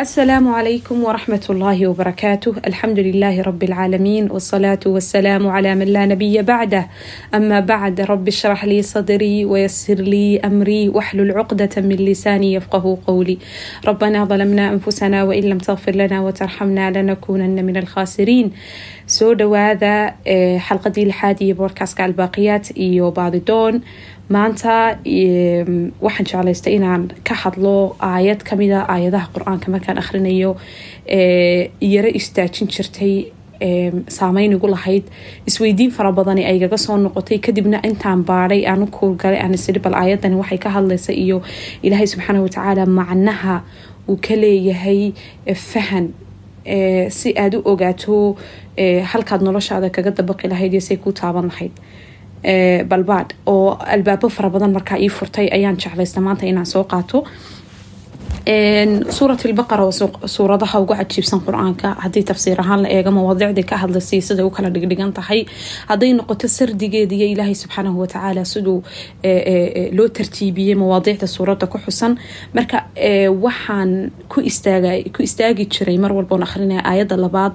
السلام عليكم ورحمة الله وبركاته الحمد لله رب العالمين والصلاة والسلام على من لا نبي بعده أما بعد رب اشرح لي صدري ويسر لي أمري واحلل عقدة من لساني يفقه قولي ربنا ظلمنا أنفسنا وإن لم تغفر لنا وترحمنا لنكونن من الخاسرين soo dhawaada xalqadii lixaad iyo boodkaaska albaaqiyaad iyo baadidoon. Maanta waxaan jeclaystay inaan ka hadlo aayad kamida aayadaha qur'aanka markaan akhrinayo. Yaro istaajin jirtay saameyn igu lahayd. Isweydiin fara badani aygaga soo noqotay. Kadibna intaan baadhay aan u kuulgalay aan isiri bal aayadani waxay ka hadlaysa iyo ilaahay subxaana watacaala macnaha uu ka leeyahay fahan si aada u ogaato halkaad noloshaada kaga dabaqi lahayd iyo say ku taaban lahayd. Balbaadh oo albaabo fara badan markaa ii furtay ayaan jeclaysta maanta inaan soo qaato suurat albaqara waa suuradaha ugu cajiibsan qur'aanka. Haddii tafsiir ahaan la eega mawaadicdii ka hadlaysay siday u kala dhigdhigan tahay. Hadday noqoto sardigeeda iyo ilaahay subxaanahu watacaala siduu loo tartiibiyey mawaadiicda suuradda ku xusan. Marka waxaan ku istaagi jiray mar walboon akhrinaya aayadda labaad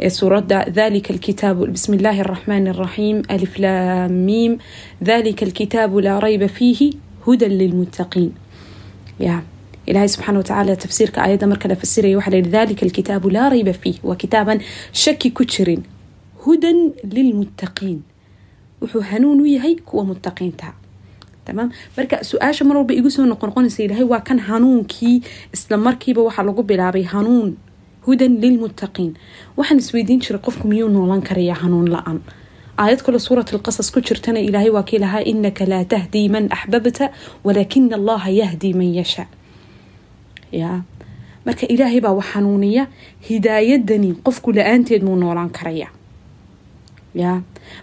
ee suuradda dalika alkitaabu bismi illaahi araxmaani araxiim alif laamiim dalika alkitaabu laa rayba fiihi hudan lilmuttaqiin ya ilaahay subxaana watacaala tafsiirka aayadda marka la fasiraya waxaa layihi dalika alkitaabu laa rayba fiih waa kitaaban shaki ku jirin hudan lilmuttaqiin wuxuu hanuun u yahay kuwa muttaqiinta tamaam marka su'aasha mar walba igu soo noqonoqonaysa ilaahay waa kan hanuunkii isla markiiba waxaa lagu bilaabay hanuun hudan lilmuttaqiin waxaan isweydiin jiray qofku miyuu noolan karaya hanuun la'aan aayad kale suurat alqasas ku jirtana ilaahay waa kii lahaa inaka laa tahdii man axbabta walaakina allaha yahdii man yashaa ya. Marka ilaahay baa wax hanuuniya hidaayadani qofku la'aanteed muu noolaan karaya. Ya.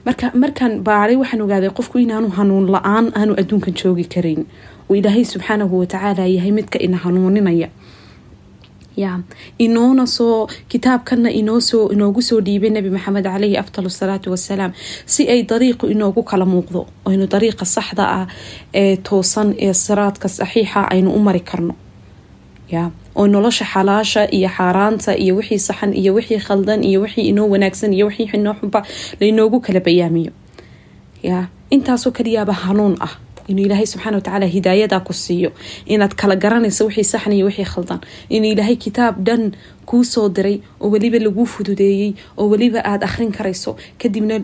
Marka markaan baaday waxaan ogaaday qofku inaanu hanuun la'aan aanu adduunkan joogi karayn oo ilaahay subxaanahu watacaala yahay midka ina hanuuninaya. Ya. Inoona soo kitaabkana inoosoo inoogu soo dhiibay nabi maxamed caleyhi afdal asalaatu wasalaam si ay dariiqu inoogu kala muuqdo aynu dariiqa saxda ah ee toosan ee siraadka saxiixa aynu u mari karno ya. Oo nolosha xalaasha iyo xaaraanta iyo wixii saxan iyo wixii khaldan iyo wixii inoo wanaagsan iyo wixii inoo xunba lainoogu kala bayaamiyo. Ya. Intaasoo kaliyaaba hanuun ah. Inuu ilaahay subxaana watacaala hidaayada ku siiyo. Inaad kala garanayso wixii saxan iyo wixii khaldan. Inuu ilaahay kitaab dhan kuu soo diray oo weliba laguu fududeeyey oo weliba aada akhrin karayso. Kadibna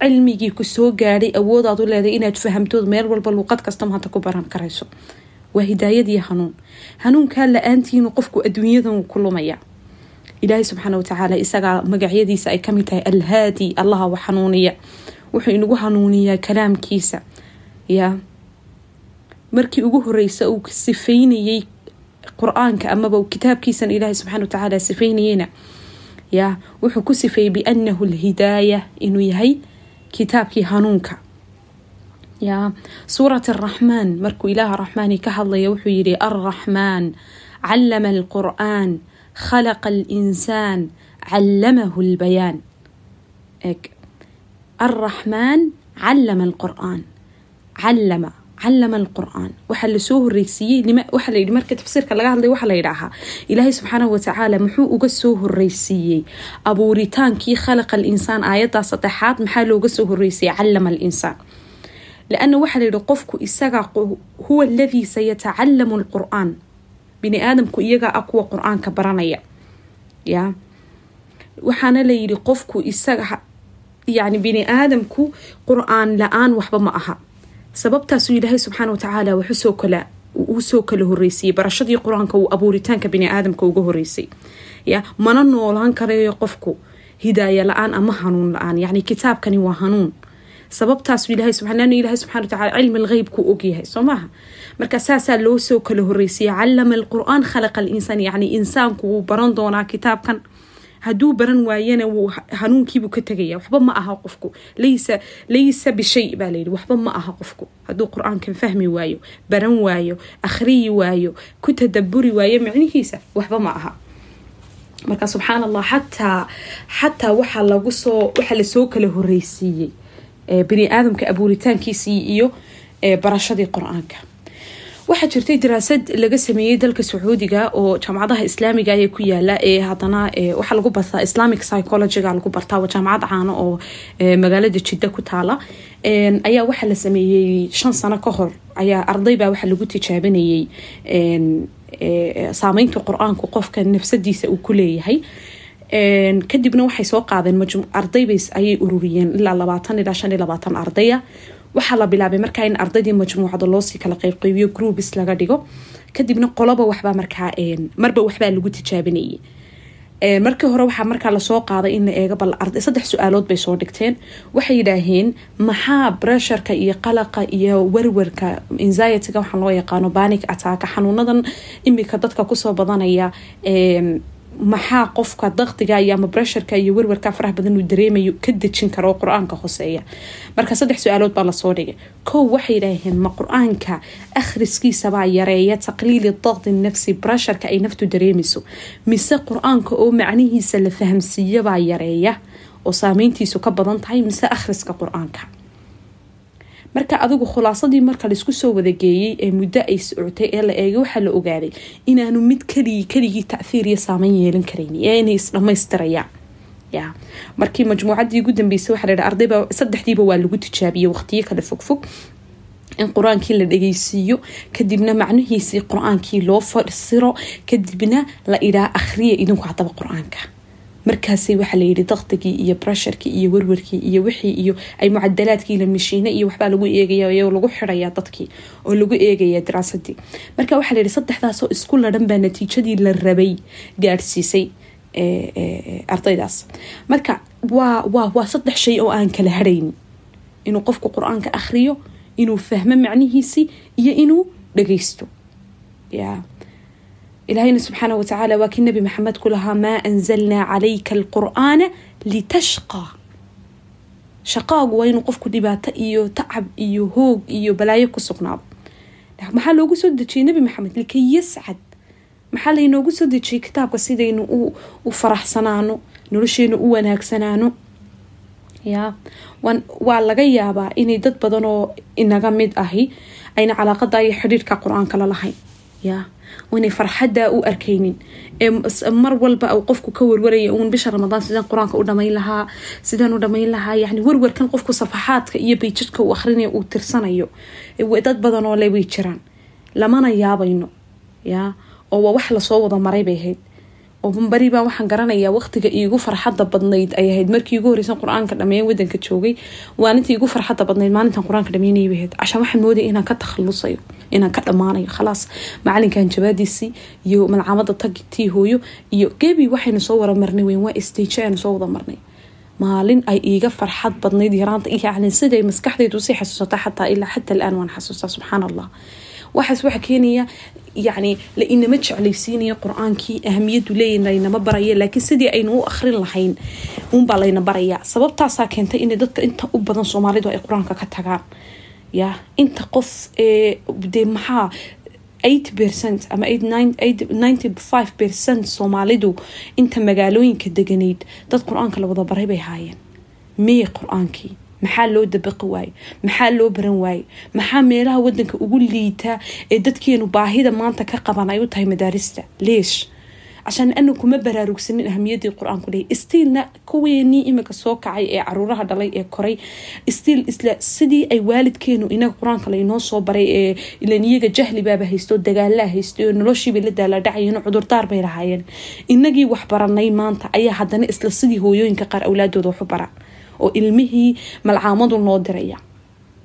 cilmigii ku soo gaadhay awoodaad u leeday inaad fahamtood meel walba luuqad kasta maanta ku baran karayso waa hidaayadii hanuun. Hanuunkaa la'aantiinu qofku adduunyadan ku lumaya. Ilaahay subxaana watacaala isagaa magacyadiisa ay ka mid tahay alhaadi allaha wax hanuuniya. Wuxuu inagu hanuuniyaa kalaamkiisa. Ya. Markii ugu horeysa uu sifeynayey qur'aanka amaba kitaabkiisan ilaahay subxana watacaala sifeynayeyna ya. Wuxuu ku sifeeyey bianahu alhidaaya inuu yahay kitaabkii hanuunka ya suurat araxmaan markuu ilaaha raxmaani ka hadlaya wuxuu yihi alraxmaan callama alqur'aan khalaqa alinsaan callamahu lbayaan eg alraxmaan callama alqur'aan callama callama alqur'aan waxaa la soo horeysiiyey waxaa layihi marka tafsiirka laga hadlay waxaa la yidhaahaa ilaahay subxaanahu watacaala muxuu uga soo horeysiiyey abuuritaankii khalaqa alinsaan aayaddaa saddexaad maxaa looga soo horeysiiyey callama alinsaan lanna waxaa la yidhi qofku isaga huwa aladii sayatacallamu alqur'aan bini aadamku iyagaa ah kuwa qur'aanka baranaya ya waxaana la yidhi qofku isaga yani bini aadamku qur'aan la'aan waxba ma aha sababtaasuu ilaahay subxaana watacaala wax u soo kala u soo kala horreysiyey barashadii qur'aanka uu abuuritaanka bini aadamka uga horreysay ya mana noolaan karayo qofku hidaaya la'aan ama hanuun la'aan yacni kitaabkani waa hanuun sababtaasu ilahay subxaan ilahay subxana watacaala cilmi lgheybkuu ogyahay soo marka saasaa loo kala horeysiya callama alqur-aan khalaqa alinsaan yacni insaanku wuu baran doonaa kitaabkan. Hadduu baran waayana wuu hanuunkiibuu ka tegaya waxba ma aha qofku. Laysa laysa bishay baa layidhi waxba ma aha qofku. Hadduu qur'aankan fahmi waayo baran waayo akhriyi waayo ku tadaburi waayo micnihiisa waxba ma aha. Marka subxaan allah xataa xataa waxaa lagu soo waxaa la soo kala horeysiiyey bini aadamka abuuritaankiisii iyo barashadii qur'aanka. Waxaa jirtay daraasad laga sameeyey dalka sacuudiga oo jaamacadaha islaamiga ayaa ku yaalla ee hadana waxaa lagu bartaa islamic psychologyga lagu bartaa waa jaamacad caano oo magaalada jidda ku taala. Ayaa waxaa la sameeyey shan sano ka hor ayaa ardaybaa waxaa lagu tijaabinayay saameynta qur'aanku qofka nafsadiisa uu ku leeyahay kadibna waxay soo qaadeen ardaybays ayay ururiyeen. Ilaa labaatan ilaa shan iyo labaatan ardaya. Waxaa la bilaabay markaa in ardaydii majmuucada loosii kala qeybqeybiyo groubis laga dhigo. Kadibna qoloba waxbaa markaa marba waxbaa lagu tijaabinayay. Markii hore waxaa markaa la soo qaaday in la eego bal saddex su'aalood bay soo dhigteen. Waxay yidhaaheen maxaa bresharka iyo qalaqa iyo warwarka anxietyga loo yaqaano banic attack xanuunadan imika dadka ku soo badanaya maxaa qofka daktiga iyo ama bresharka iyo werwarka faraha badan uu dareemayo ka dejin karo qur'aanka hoseeya marka saddex su'aalood baa la soo dhigay. Kow waxay yidhaaheen ma qur'aanka akhriskiisabaa yareeya taqliili dakdi nafsi bresharka ay naftu dareemayso mise qur'aanka oo macnihiisa la fahamsiiyabaa yareeya? oo saameyntiisu ka badan tahay mise akhriska qur'aanka marka adigu khulaasadii marka la isku soo wadageeyey ee muddo ay socotay ee la eegay waxaa la ogaaday inaanu mid keligii keligii taahiir iyo saameyn yeelan karayn ee inay isdhamaystirayaan ya. Markii majmuucadii ugu dambeysay waxaa laha ardayba saddexdiiba waa lagu tijaabiyey waqtiyo kale fogfog in qur'aankii la dhageysiiyo kadibna macnihiisii qur'aankii loo fasiro kadibna la idhaa akhriya idinku hadaba qur'aanka markaasi waxaa layidhi daktigii iyo bresharkii iyo werwarkii iyo wixii iyo ay mucadalaadkii la mashiine iyo waxbaa lagu eegaya lagu xidaya dadkii oo lagu eegaya daraasadii. Marka waxaa layihi saddexdaasoo isku ladhan baa natiijadii la rabay gaadhsiisay ardaydaas. Marka waa waa waa saddex shay oo aan kala harayn inuu qofku qur'aanka akhriyo inuu fahmo macnihiisii iyo inuu dhageysto ya ilaahayna subxaana watacaala waa kii nabi maxamed ku lahaa maa anzalnaa calayka alqur'aana litashqaa shaqaagu waa inuu qofku dhibaato iyo tacab iyo hoog iyo balaayo ku sugnaado maxaa loogu soo dejiyey nabi maxamed likay yascad maxaa laynoogu soo dejiyey kitaabka sidaynu u faraxsanaano nolosheenu u wanaagsanaano ya waa laga yaabaa inay dad badan oo inaga mid ahi ayna calaaqada iyo xidhiirka qur'aanka la lahayn ya inay farxaddaa u arkaynin. Ee mar walba u qofku ka warwaraya uun bisha ramadaan sidaan qur'aanka u dhamayn lahaa sidaan u dhamayn lahaa yani warwarkan qofku safaxaadka iyo bayjadka uu akhrinayo uu tirsanayo. Dad badan oo le way jiraan. Lamana yaabayno ya? Oo waa wax la soo wada maray bay ahayd bari baa waxaan garanayaa waqtiga iigu farxadda badnayd ay ahayd. Markii igu horeysan qur'aanka dhameeyan wadanka joogay waanintii igu farxadda badnayd. Maalintan qur'aanka dhameynayay bay ahayd. Cashaan waxaan moodaya inaan ka takhalusayo inaan ka dhammaanayo. Khalaas macalinkan jabaadiisii iyo malcamada tagtii hooyo iyo gebi waxaynu soo wada marnay weyn waa stage aynu soo wada marnay. Maalin ay iiga farxad badnayd. Yaraanta yani siday maskaxdaydu u sii xasuusata xataa ilaa xataa alaan waan xasuustaa. Subxaan allah waxaas waxa keenaya yani la inama jeclaysiinaya qur'aankii ahamiyadu leeya laynama baraya laakiin sidii aynu u akhrin lahayn uunbaa layna baraya. Sababtaasaa keentay in dadka inta u badan soomaalidu ay qur'aanka ka tagaan. Ya inta qof de maxaa eight percent ama ninety five percent soomaalidu inta magaalooyinka deganayd dad qur'aanka la wada baray bay haayeen. Meye qur'aankii maxaa loo dabaqi waaye maxaa loo baran waaye maxaa meelaha wadanka ugu liitaa ee dadkeenu baahida maanta ka qaban ay u tahay madaarista? Leesh. Cashaan anu kuma baraarugsanin ahamiyadii qur'aanku leeyahy stiilna kuweenii imika soo kacay ee caruuraha dhalay ee koray. Stiil isla sidii ay waalidkeenu inaga qur'aanka laynoo soo baray ee ilan iyaga jahlibaaba haysto dagaalaa haystay oo noloshiibay la daaladhacayeen cudurdaar bay lahaayeen. Inagii wax baranay maanta ayaa haddana isla sidii hooyooyinka qaar awlaadooda waxu baraan oo ilmihii malcaamadu loo diraya.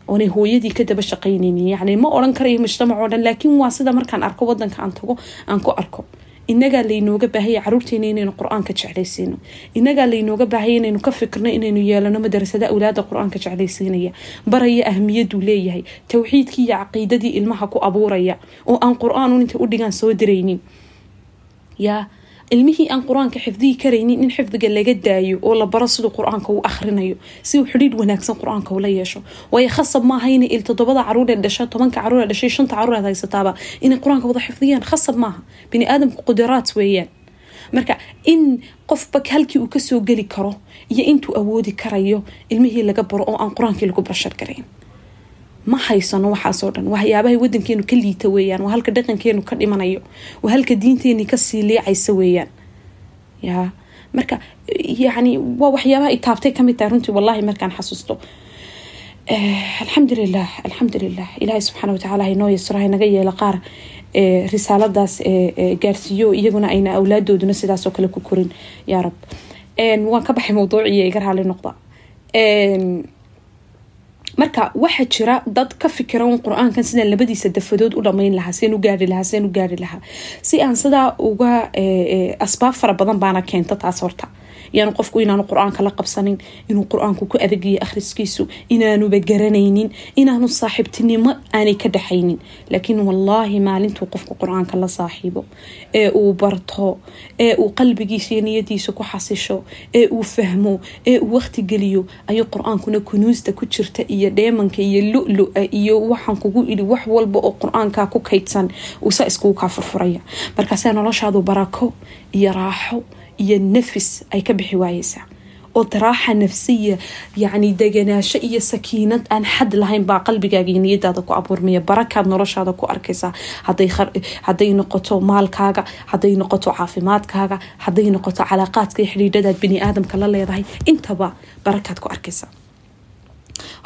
Oonay hooyadii ka daba shaqaynaynin ma odhan karayo mujtamac oo dhan laakiin waa sida markaan arko wadanka aan tago aan ku arko. Inagaa laynooga baahaya caruurteena inaynu qur'aanka jeclaysiino. Inagaa laynooga baahaya inaynu ka fikirno inaynu yeelano madarasada awlaada qur'aanka jeclaysiinaya. Baraya ahmiyaduu leeyahay towxiidkii iyo caqiidadii ilmaha ku abuuraya. Oo aan qur'aan inta u dhigaan soo diraynin. Yaa ilmihii aan qur'aanka xifdihi karaynin in xifdiga laga daayo oo la baro siduu qur'aanka u akhrinayo si uu xidhiidh wanaagsan qur'aanka ula yeesho. Waayo khasab maaha inay il toddobada caruuree dhasha tobanka caruuree dhashay shanta caruureed haysataaba inay qur'aanka wada xifdiyaan. Khasab maaha bini aadamku qudaraad weeyaan. Marka in qofba halkii uu ka soo geli karo iyo intuu awoodi karayo ilmihii laga baro oo aan qur'aankii lagu bashar garayn ma haysano waxaasoo dhan. Waxyaabahay wadankeenu ka liita weeyaan waa halka dhaqankeenu ka dhimanayo waa halka diinteeni ka sii liicaysa weeyaan. Ya marka yani waa waxyaabaha itaabtay ka mid tahay runtii wallahi markaan xasuusto alxamdulilah alxamdulilah ilaahay subxaana watacaala haynoo yasro haynaga yeelo qaar risaaladaas gaarsiiyo iyaguna ayna awlaadooduna sidaasoo kale ku korin. Yaa rab. Waan ka baxay mawduuciya iga raali noqda marka waxaa jira dad ka fikira qur'aankan sidaan labadiisa dafadood u dhamayn lahaa seen u gaari lahaa seen u gaari lahaa. Si aan sidaa uga asbaab fara badan baana keenta taas horta yaanu qofku inaanu qur'aanka la qabsanin inuu qur'aanku ku adagyayo akhriskiisu inaanuba garanaynin inaanu saaxiibtinimo aanay ka dhaxaynin. Laakiin wallaahi maalintuu qofku qur'aanka la saaxiibo. Ee uu barto ee uu qalbigiisa iyo niyadiisa ku xasisho ee uu fahmo ee uu waqti geliyo ayuu qur'aankuna kunuusta ku jirta iyo dheemanka iyo lu-lua iyo waxaan kugu idhi wax walba oo qur'aanka ku kaydsan uusa iskugu kaa furfuraya. Markaasaa noloshaadu barako iyo raaxo iyo nafis ay ka bixi waayeysaa oo raaxa nafsiya yacni deganaasho iyo sakiinad aan xad lahayn baa qalbigaaga iyo niyadaada ku abuurmaya barakaad noloshaada ku arkaysaa hadday noqoto maalkaaga hadday noqoto caafimaadkaaga hadday noqoto calaaqaadka iyo xidhiidhadaad bini aadamka la leedahay intaba barakaad ku arkaysaa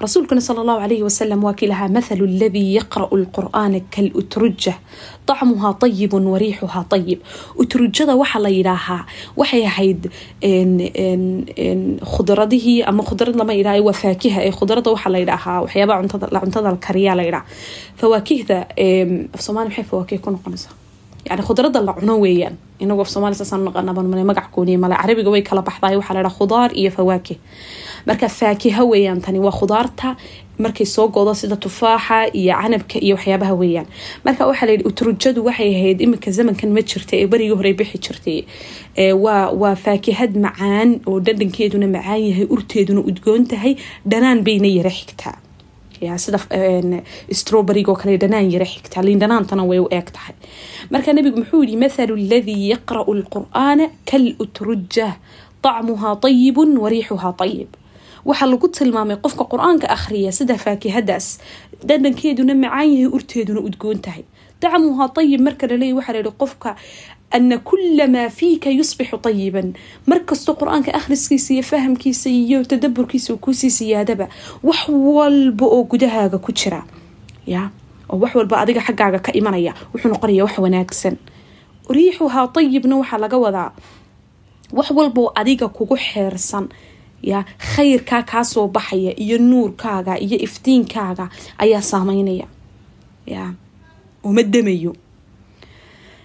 rasuulkuna sal allahu calayhi wasalam waa kii lahaa mathalu aladii yaqra'u alqur'aana kalutruja dacmuhaa tayibun wariixuhaa tayib utrujada waxaa la yidhaahaa waxay ahayd khudradihii ama khudrad lama yidhaha waa faakiha ee khudrada waxaa la yidhaahaa waxyaabaa cuntada kariyaa la yidhaha. Fawaakihda af soomali maxay fawaakiha ku noqonaysaa? Yani khudrada la cuno weeyaan. Inagu af soomali saasaan naqanaa magac gooniye male carabiga way kala baxdaay waxaa marka faakiha weeyaan tani waa khudaarta markay soo godo sida tufaaxa iyo canabka iyo waxyaabaha weeyaan marka waxaa layidhi utrujadu waxay ahayd iminka zamankan ma jirta ee berigii hore bixi jirtay waa waa faakihad macaan oo dhadhankeeduna macaan yahay urteeduna udgoon tahay dhanaan bayna yara xigtaa ya sida stroberigo kale dhanaan yara xigtaa liin dhanaantana way u eeg tahay marka nabigu muxuu yihi mathalu aladii yaqra'u lqur'aana kal utruja طacmuhaa طayibun wariixuhaa طayib waxaa lagu tilmaamay qofka qur'aanka akhriya sida faakihadaas. Dhadhankeeduna macaan yahay urteeduna udgoon tahay. Dacmuhaa ayib marka laleeya waxaa layihi qofka ana kula maa fiika yusbixu tayiban markastoo qur'aanka akhriskiisa iyo fahamkiisa iyo tadaburkiisa kuusii siyaadaba wax walba oo gudahaaga ku jira. Ya oo wax walba adiga xaggaaga ka imanaya wuxuu noqonaya wax wanaagsan. Riixuhaa ayibna waxaa laga wadaa wax walbao adiga kugu xeersan ya khayrkaa kaasoo baxaya iyo nuurkaaga iyo iftiinkaaga ayaa saameynaya ya uma damayo.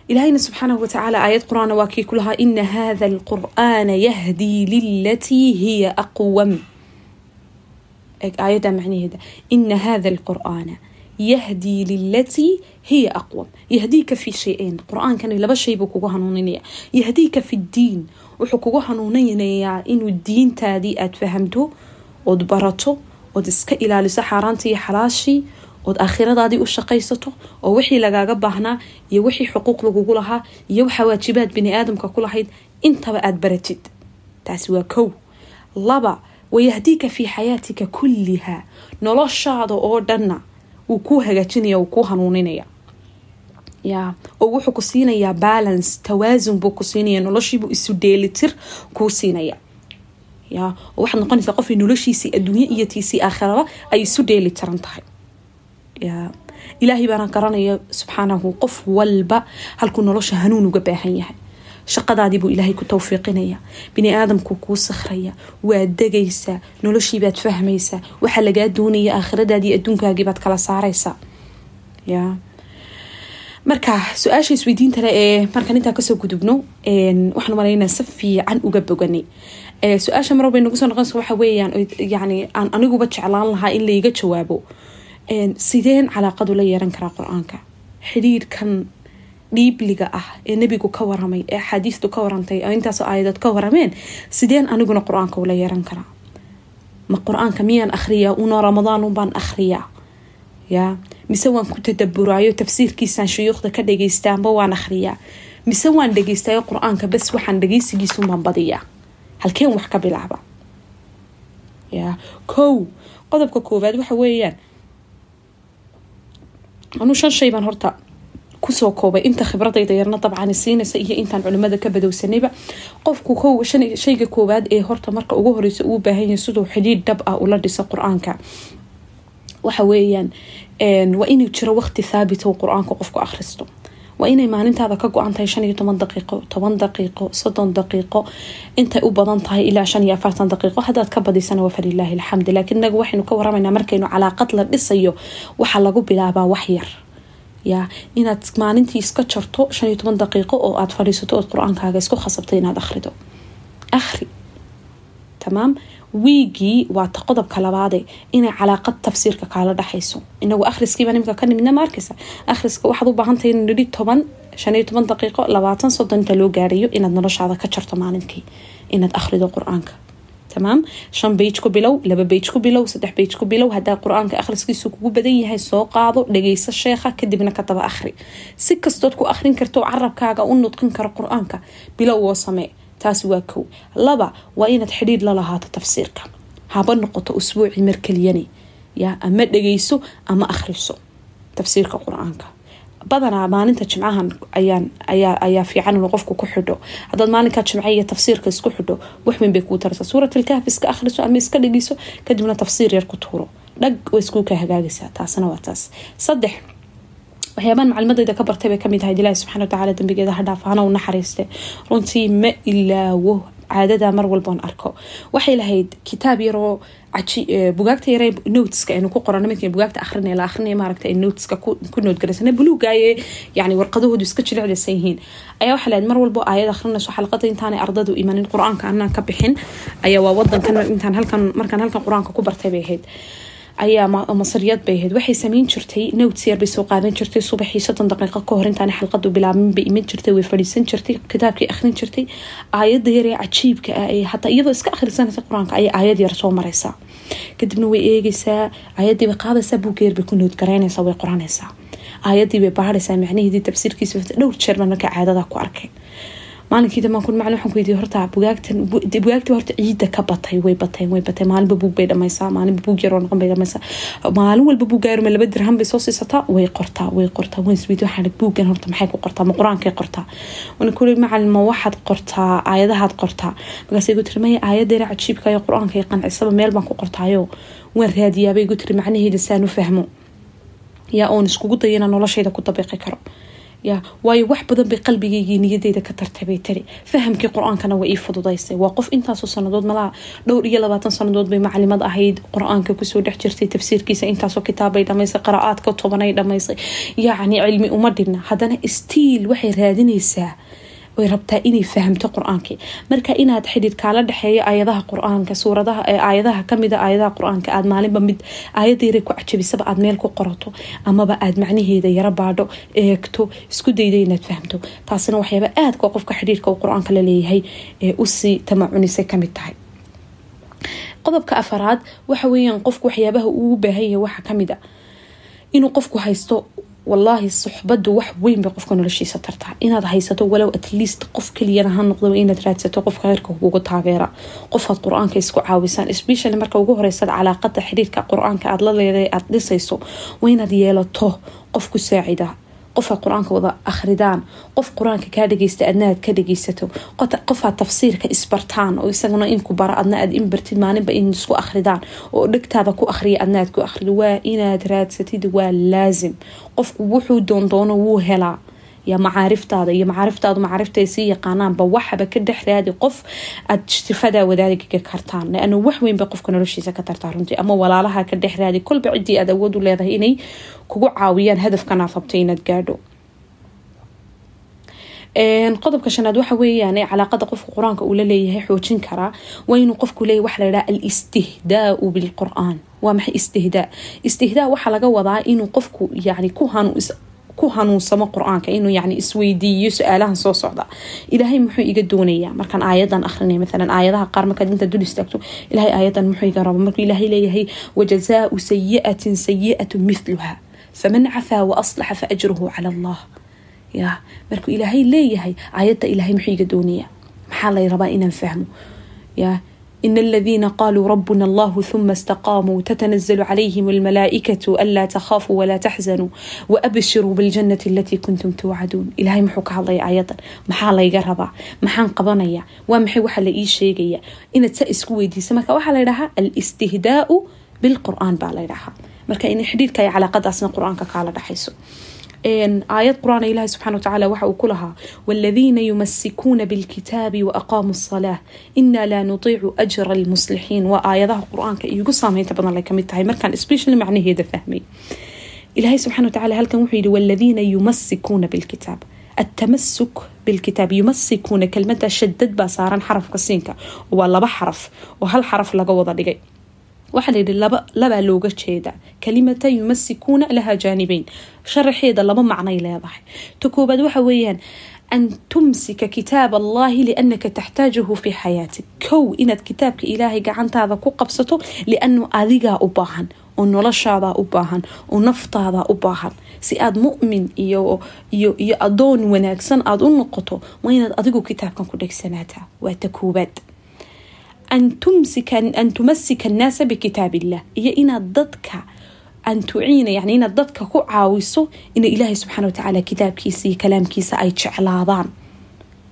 Ilaahayna subxaanahu watacaala aayad qur'aan waa kii ku lahaa ina hada alqur'aana yahdii lilatii hiya aqwam. Aayadda macnaheeda ina hada alqur'aana yahdii lilatii hiya aqwam. Yahdiika fi shay-ayn qur'aankani laba shay buu kugu hanuuninaya yahdiika fi ddiin wuxuu kugu hanuuninayaa inuu diintaadii aada fahamto ood barato ood iska ilaaliso xaaraantii iyo xalaashii ood aakhiradaadii u shaqaysato oo wixii lagaaga baahnaa iyo wixii xuquuq lagugu lahaa iyo waxaa waajibaad bini aadamka ku lahayd intaba aada baratid. Taasi waa kow. Laba wayahdiika fii xayaatika kulliha noloshaada oo dhanna wuu kuu hagaajinaya wuu kuu hanuuninaya ya oo wuxuu ku siinayaa balance tawaasun buu ku siinaya noloshiibuu isu dheelitir kuu siinaya ya waxaad noqonaysaa qofay noloshiisii adduunye iyo tiisii aakhiraba ay isu dheeli tiran tahay. Ya ilaahay baana garanaya subxaanahu qof walba halkuu nolosha hanuun uga baahan yahay. Shaqadaadiibuu ilaahay ku tawfiiqinaya bini aadamkuu kuu sakhraya waa degaysaa noloshiibaad fahmaysaa waxaa lagaa doonaya aakhiradaadii adduunkaagiibaad kala saaraysaa ya marka su'aasha isweydiintale ee markaan intaa ka soo gudubno waxaan malaynaa si fiican uga boganay. Su'aasha marwalba nagu soo noqonaysa waxa weeyaan yani aan aniguba jeclaan lahaa in laiga jawaabo. Sideen calaaqadu la yeeran karaa qur'aanka? Xidhiirkan dhiibliga ah ee nebigu ka waramay ee axaadiistu ka warantay oo intaasoo aayadood ka warameen sideen aniguna qur'aanka ula yeeran karaa? Ma qur'aanka miyaan akhriyaa? Una ramadaan unbaan akhriyaa ya. Mise waan ku tadaburaayo tafsiirkiisaan shuyuukhda ka dhageystaanba waan akhriyaa. Mise waan dhageystayo qur'aanka bas waxaan dhageysigiisunbaan badiyaa. Halkeen wax ka bilaaba. Ya. Kow qodobka koowaad waxa weeyaan. Anuu shan shay baan horta ku soo koobay. Inta khibradayda yarna dabcan siinaysa iyo intaan culimada ka badowsanayba. Qofku shayga koowaad ee horta marka ugu horeysa uu baahan yahay siduu xidhiid dhab ah ula dhiso qur'aanka waxa weeyaan waa inuu jiro waqti thaabit uu qur'aanka qofku akhristo. Waa inay maalintaada ka go-an tahay shan iyo toban daqiiqo toban daqiiqo soddon daqiiqo intay u badan tahay ilaa shan iyo afartan daqiiqo. Haddaad ka badisana waa falilaahi alxamd laakiin inagu waxaynu ka waramaynaa markaynu calaaqad la dhisayo waxaa lagu bilaabaa wax yar. Yaa inaad maalintii iska jarto shan iyo toban daqiiqo oo aad fadhiisato ood qur'aankaaga isku khasabto inaad akhrido. Akhri. Tamaam wiigii waa ta qodobka labaade inay calaaqad tafsiirka kaala dhexayso inagu akhriskiiba nimka ka nimidna ma arkaysa? Akhriska waxaad u baahantahay in nidhi toban shan iyo toban daqiiqo labaatan soddon inta loo gaarayo inaad noloshaada ka jarto maalinkii. Inaad akhrido qur'aanka. Tamaam? Shan bage ku bilow laba bage ku bilow saddex bage ku bilow hadaa qur'aanka akhriskiisu kugu badan yahay soo qaado dhageyso sheekha kadibna ka daba akhri. Si kastood ku akhrin karto carabkaaga u nudqin karo qur'aanka bilow oo samee taasi waa kow. Laba waa inaad xidhiir la lahaato tafsiirka. Haba noqoto usbuuci mar keliyani. Ya ama dhageyso ama akhriso tafsiirka qur'aanka. Badanaa maalinta jimcahan ayaa fiican inuu qofku ku xidho. Haddaad maalinkaa jimca iyo tafsiirka isku xidho waxweyn bay kuu taraysaa. Suuratlkahf iska akhriso ama iska dhegeyso kadibna tafsiir yar ku tuuro. Dhag way iskuu ka hagaagaysaa taasna waa taas. Saddex waxyaabaan maclimadayda ka bartay bay ka mid ahayd. Ilaahi subxana watacaala dambigeeda ha dhaaf u naxariiste runtii ma ilaawo caadada mar walboon arko. Waxay lahayd kitaab yaroo bugaagta yare noteska aynu ku qoran markii bugaagta akhrinaya la akhrinaya maaragta ay noteska ku noodgaraysana buluugaaye yani warqadahoodu iska jilicdaysan yihiin. Ayaa waxaa lahayd mar walbo aayad akhrinayso xalqada intaanay ardadu imanin qur'aanka anaan ka bixin ayaa waa wadankan intaan halkan markaan halkan qur'aanka ku bartay bay ahayd ayaa masriyad bay ahayd. Waxay sameyn jirtay yar bay soo qaadan jirtay subaxii soddon daqiiqo ka hor intaan xalqadu bilaabin bay iman jirtay way fadhiisan jirtay kitaabkii akhrin jirtay. Aayada yar ee cajiibka ah ee hataa iyadoo iska akhrisanaysa qur'aanka ayay aayad yar soo maraysaa kadibna way eegaysaa aayadii bay qaadaysaa buuggeer bay ku noodgaraynaysaa way qoranaysaa aayadii bay baadhaysaa macnaheedii tafsiirkiisa dhowr jeer baan markaa caadada ku arkay maalinkii damaan kun maclin waxaan ku weydiiyey horta bugaagtan bugaagtii horta ciidda ka batay way bateen way batay. Maalinba buug bay dhamaysaa maalinba buug yaroo noqon bay dhamaysaa. Maalin walba buug gaaruma laba dirham bay soo siisataa way qortaa way qortaa. Waan isweydiy waxaan buuggan horta maxay ku qortaa? Ma qur'aankay qortaa? Wana kuli macalin ma waxaad qortaa? Aayadahaad qortaa? Markaasay gu tiri maya aayaddeera cajiibka iyo qur'aanka qancisaba meel baan ku qortaayo. Waan raadiyaabay gu tiri macnaheeda saan u fahmo. Yaa oon iskugu dayana noloshayda ku dabiiqi karo ya waayo wax badan bay qalbigeygii niyadeyda ka tartay bay tiri. Fahamkii qur'aankana waa ii fududaysay. Waa qof intaasoo sanadood malaa dhowr iyo labaatan sanadood bay macalimad ahayd. Qur'aanka ku soo dhex jirtay tafsiirkiisa intaasoo kitaabbay dhamaysay qaraa'aadka tobanay dhamaysay yacni cilmi uma dhibna haddana stiil waxay raadinaysaa way rabtaa inay fahamto qur'aankii. Marka inaad xidhiid kaala dhexeeyo aayadaha qur'aanka suuradaha aayadaha kamida aayadaha qur'aanka aad maalinba mid aayadayra ku cajabisaba aad meel ku qorato amaba aad macnaheeda yaro baadho eegto isku dayda inaad fahamto. Taasina waxyaaba aadka qofka xidhiidhka uu qur'aanka la leeyahay ee u sii tamacunisay ka mid tahay. Qodobka afaraad waxa weeyaan qofku waxyaabaha uu baahan yahay waxaa ka mid a inuu qofku haysto wallaahi suxbadu wax weyn bay qofka noloshiisa tartaa. Inaad haysato walow atleast qof keliyana ha noqdo inaad raadsato qofka kheyrka kugu taageera. Qofaad qur'aanka isku caawisaan especially marka ugu horeysad calaaqada xidhiirka qur'aanka aad la leedahay aada dhisayso waa inaad yeelato qof ku saacida qofaad qur'aanka wada akhridaan. Qof qur'aanka kaa dhageysta adna aad ka dhageysato qofaad tafsiirka isbartaan oo isaguna inku bara adna aad in bartid maalinba in isku akhridaan. Oo dhegtaada ku akhriya adna aad ku akhrido. Waa inaad raadsatid waa laasim qofku wuxuu doondoono wuu helaa ya macaariftaada iyo macaariftaadu macaarifta sii yaqaanaanba waxaba ka dhex raadi qof aad sifadaa wadaadiga kartaan laanu wax weyn bay qofka noloshiisa ka tartaa runtii ama walaalaha ka dhex raadi kolba ciddii aad awood u leedahay inay kugu caawiyaan hadafkanaad rabto inaad gaadho qodobka shanaad waxa weeyaan calaaqada qofka qur'aanka uu leeyahay xoojin karaa waa inuu qofku leeyahy waxa layidhaha alistihdaau bilqur-aan waa maxay istihdaa istihdaa waxaa laga wadaa inuu qofku yani ku hanu ku hanuunsamo qur'aanka inuu yani isweydiiyo su'aalahan soo socda. Ilaahay muxuu iga doonayaa. Markaan aayadan akhrinay maalan aayadaha qaar markaad inta dul istaagto ilahay aayadan muxuu iga rabo. Markuu ilaahay leeyahay wajazaau sayiatin sayiatu mithluha faman cafaa wa aslaxa fa ajruhu cala allah. Ya markuu ilaahay leeyahay aayadda ilaahay muxuu iga doonayaa. Maxaa lay rabaa inaan fahmo? Ya إن الذين قالوا ربنا الله ثم استقاموا تتنزل عليهم الملائكة ألا تخافوا ولا تحزنوا وأبشروا بالجنة التي كنتم توعدون إلهي محو كهضي آيضا محا لا يقربا محا قبنيا ومحي وحا لا إيشيغيا إن تسأسكو ويدي سمكا وحا لا الاستهداء بالقرآن با لا marka in xidhiidka ay calaaqadaasna qur'aanka kaala dhaxayso aayad qur'aan ilaahi subxana watacaala waxa uu ku lahaa waaladiina yumasikuuna bilkitaabi waaqaamu asalaah inaa laa nutiicu ajra almuslixiin waa aayadaha qur'aanka iigu saameynta badan lay ka mid tahay markaan special macnaheeda fahmay ilaahay subxana watacaala halkan wuxuu yidhi waaladiina yumasikuuna bilkitaab atamasuk bilkitaab yumasikuuna kelmada shadad baa saaran xarafka siinka waa laba xaraf oo hal xaraf laga wada dhigay waxaa la yidhi laba labaa looga jeedaa kalimata yumasikuuna lahaa jaanibeyn sharaxeeda laba macnay leedahay ta koobaad waxa weeyaan an tumsika kitaab allahi liannaka taxtaajahu fi xayaatik kow inaad kitaabka ilaahay gacantaada ku qabsato lianu adigaa u baahan oo noloshaadaa u baahan oo naftaadaa u baahan si aad mumin iyo iyo iyo adoon wanaagsan aada u noqoto waa inaad adigu kitaabkan ku dhegsanaataa waa ta koobaad an tumsika an tumasika annaasa bikitaab illah iyo inaad dadka an tuciina yani inaad dadka ku caawiso ina ilaahay subxaana watacaala kitaabkiisa iyo kalaamkiisa ay jeclaadaan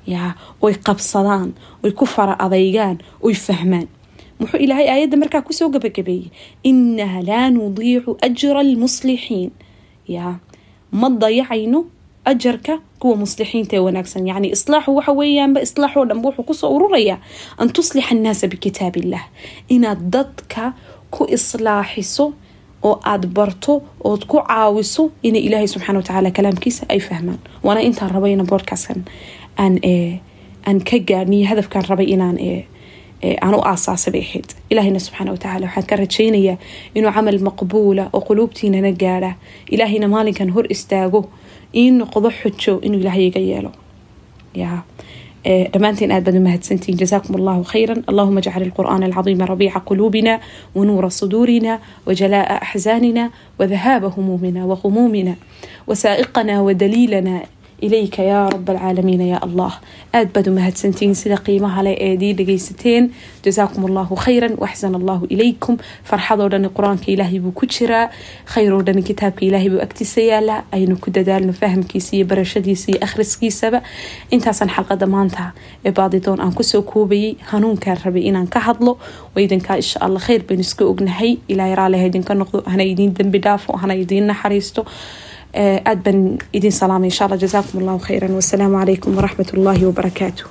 ya oy qabsadaan oy ku fara adaygaan oy fahmaan muxuu ilaahay aayadda markaa ku soo gabagabeeyey inaha laa nudiicu ajra almuslixiin ya ma dayacayno ajarka kuwa muslixiinta ee wanaagsan. Yani islaaxu waxa weeyaanba islaaxoo dhanba wuxuu ku soo ururayaa an tuslixa annaasa bikitaab illah inaad dadka ku islaaxiso oo aada barto ood ku caawiso inay ilaahay subxana watacaala kalaamkiisa ay fahmaan. Waana intaan rabay ina boodkaaskan aan aan ka gaarniyo hadafkaan rabay inaan aan u aasaasay ahayd. Ilaahayna subxaana watacaala waxaan ka rajaynayaa inuu camal maqbuula oo quluubtiinana gaadha. Ilaahayna maalinkan hor istaago ii noqdo xujo inuu ilaahay iga yeelo. Ya dhammaantiin aad baad umahadsantihin jazaakum allahu khayra allahuma ajcal alqur'aana alcadiima rabiica quluubina wanuura suduurina wajalaa'a axzaanina wadahaaba humuumina wahumuumina wasaa'iqana wadaliilana ilayka yaa rab alcaalamiina yaa allah aad baad umahadsantihiin sida qiimaha leh ee dii dhagaysateen jazaakum allahu khayran waxsan allahu ilaykum. Farxadoo dhani qur'aanka ilaahay buu ku jiraa. Khayroo dhani kitaabka ilaahay buu agtiisa yaalaa aynu ku dadaalno fahamkiisa iyo barashadiisa iyo akhriskiisaba. Intaasaan xalqada maanta ee baadidoon aan ku soo koobayay hanuunkaan rabay inaan ka hadlo. Waydinkaa insha allah khayr baynu iska ognahay. Ilaahay raaliha idinka noqdo. Hana idiin dembi dhaafo hana idiin naxariisto aad baan idin salaamay insha allah jazaakum allahu khayran wasalaamu calaykum waraxmat ullaahi wabarakaatuh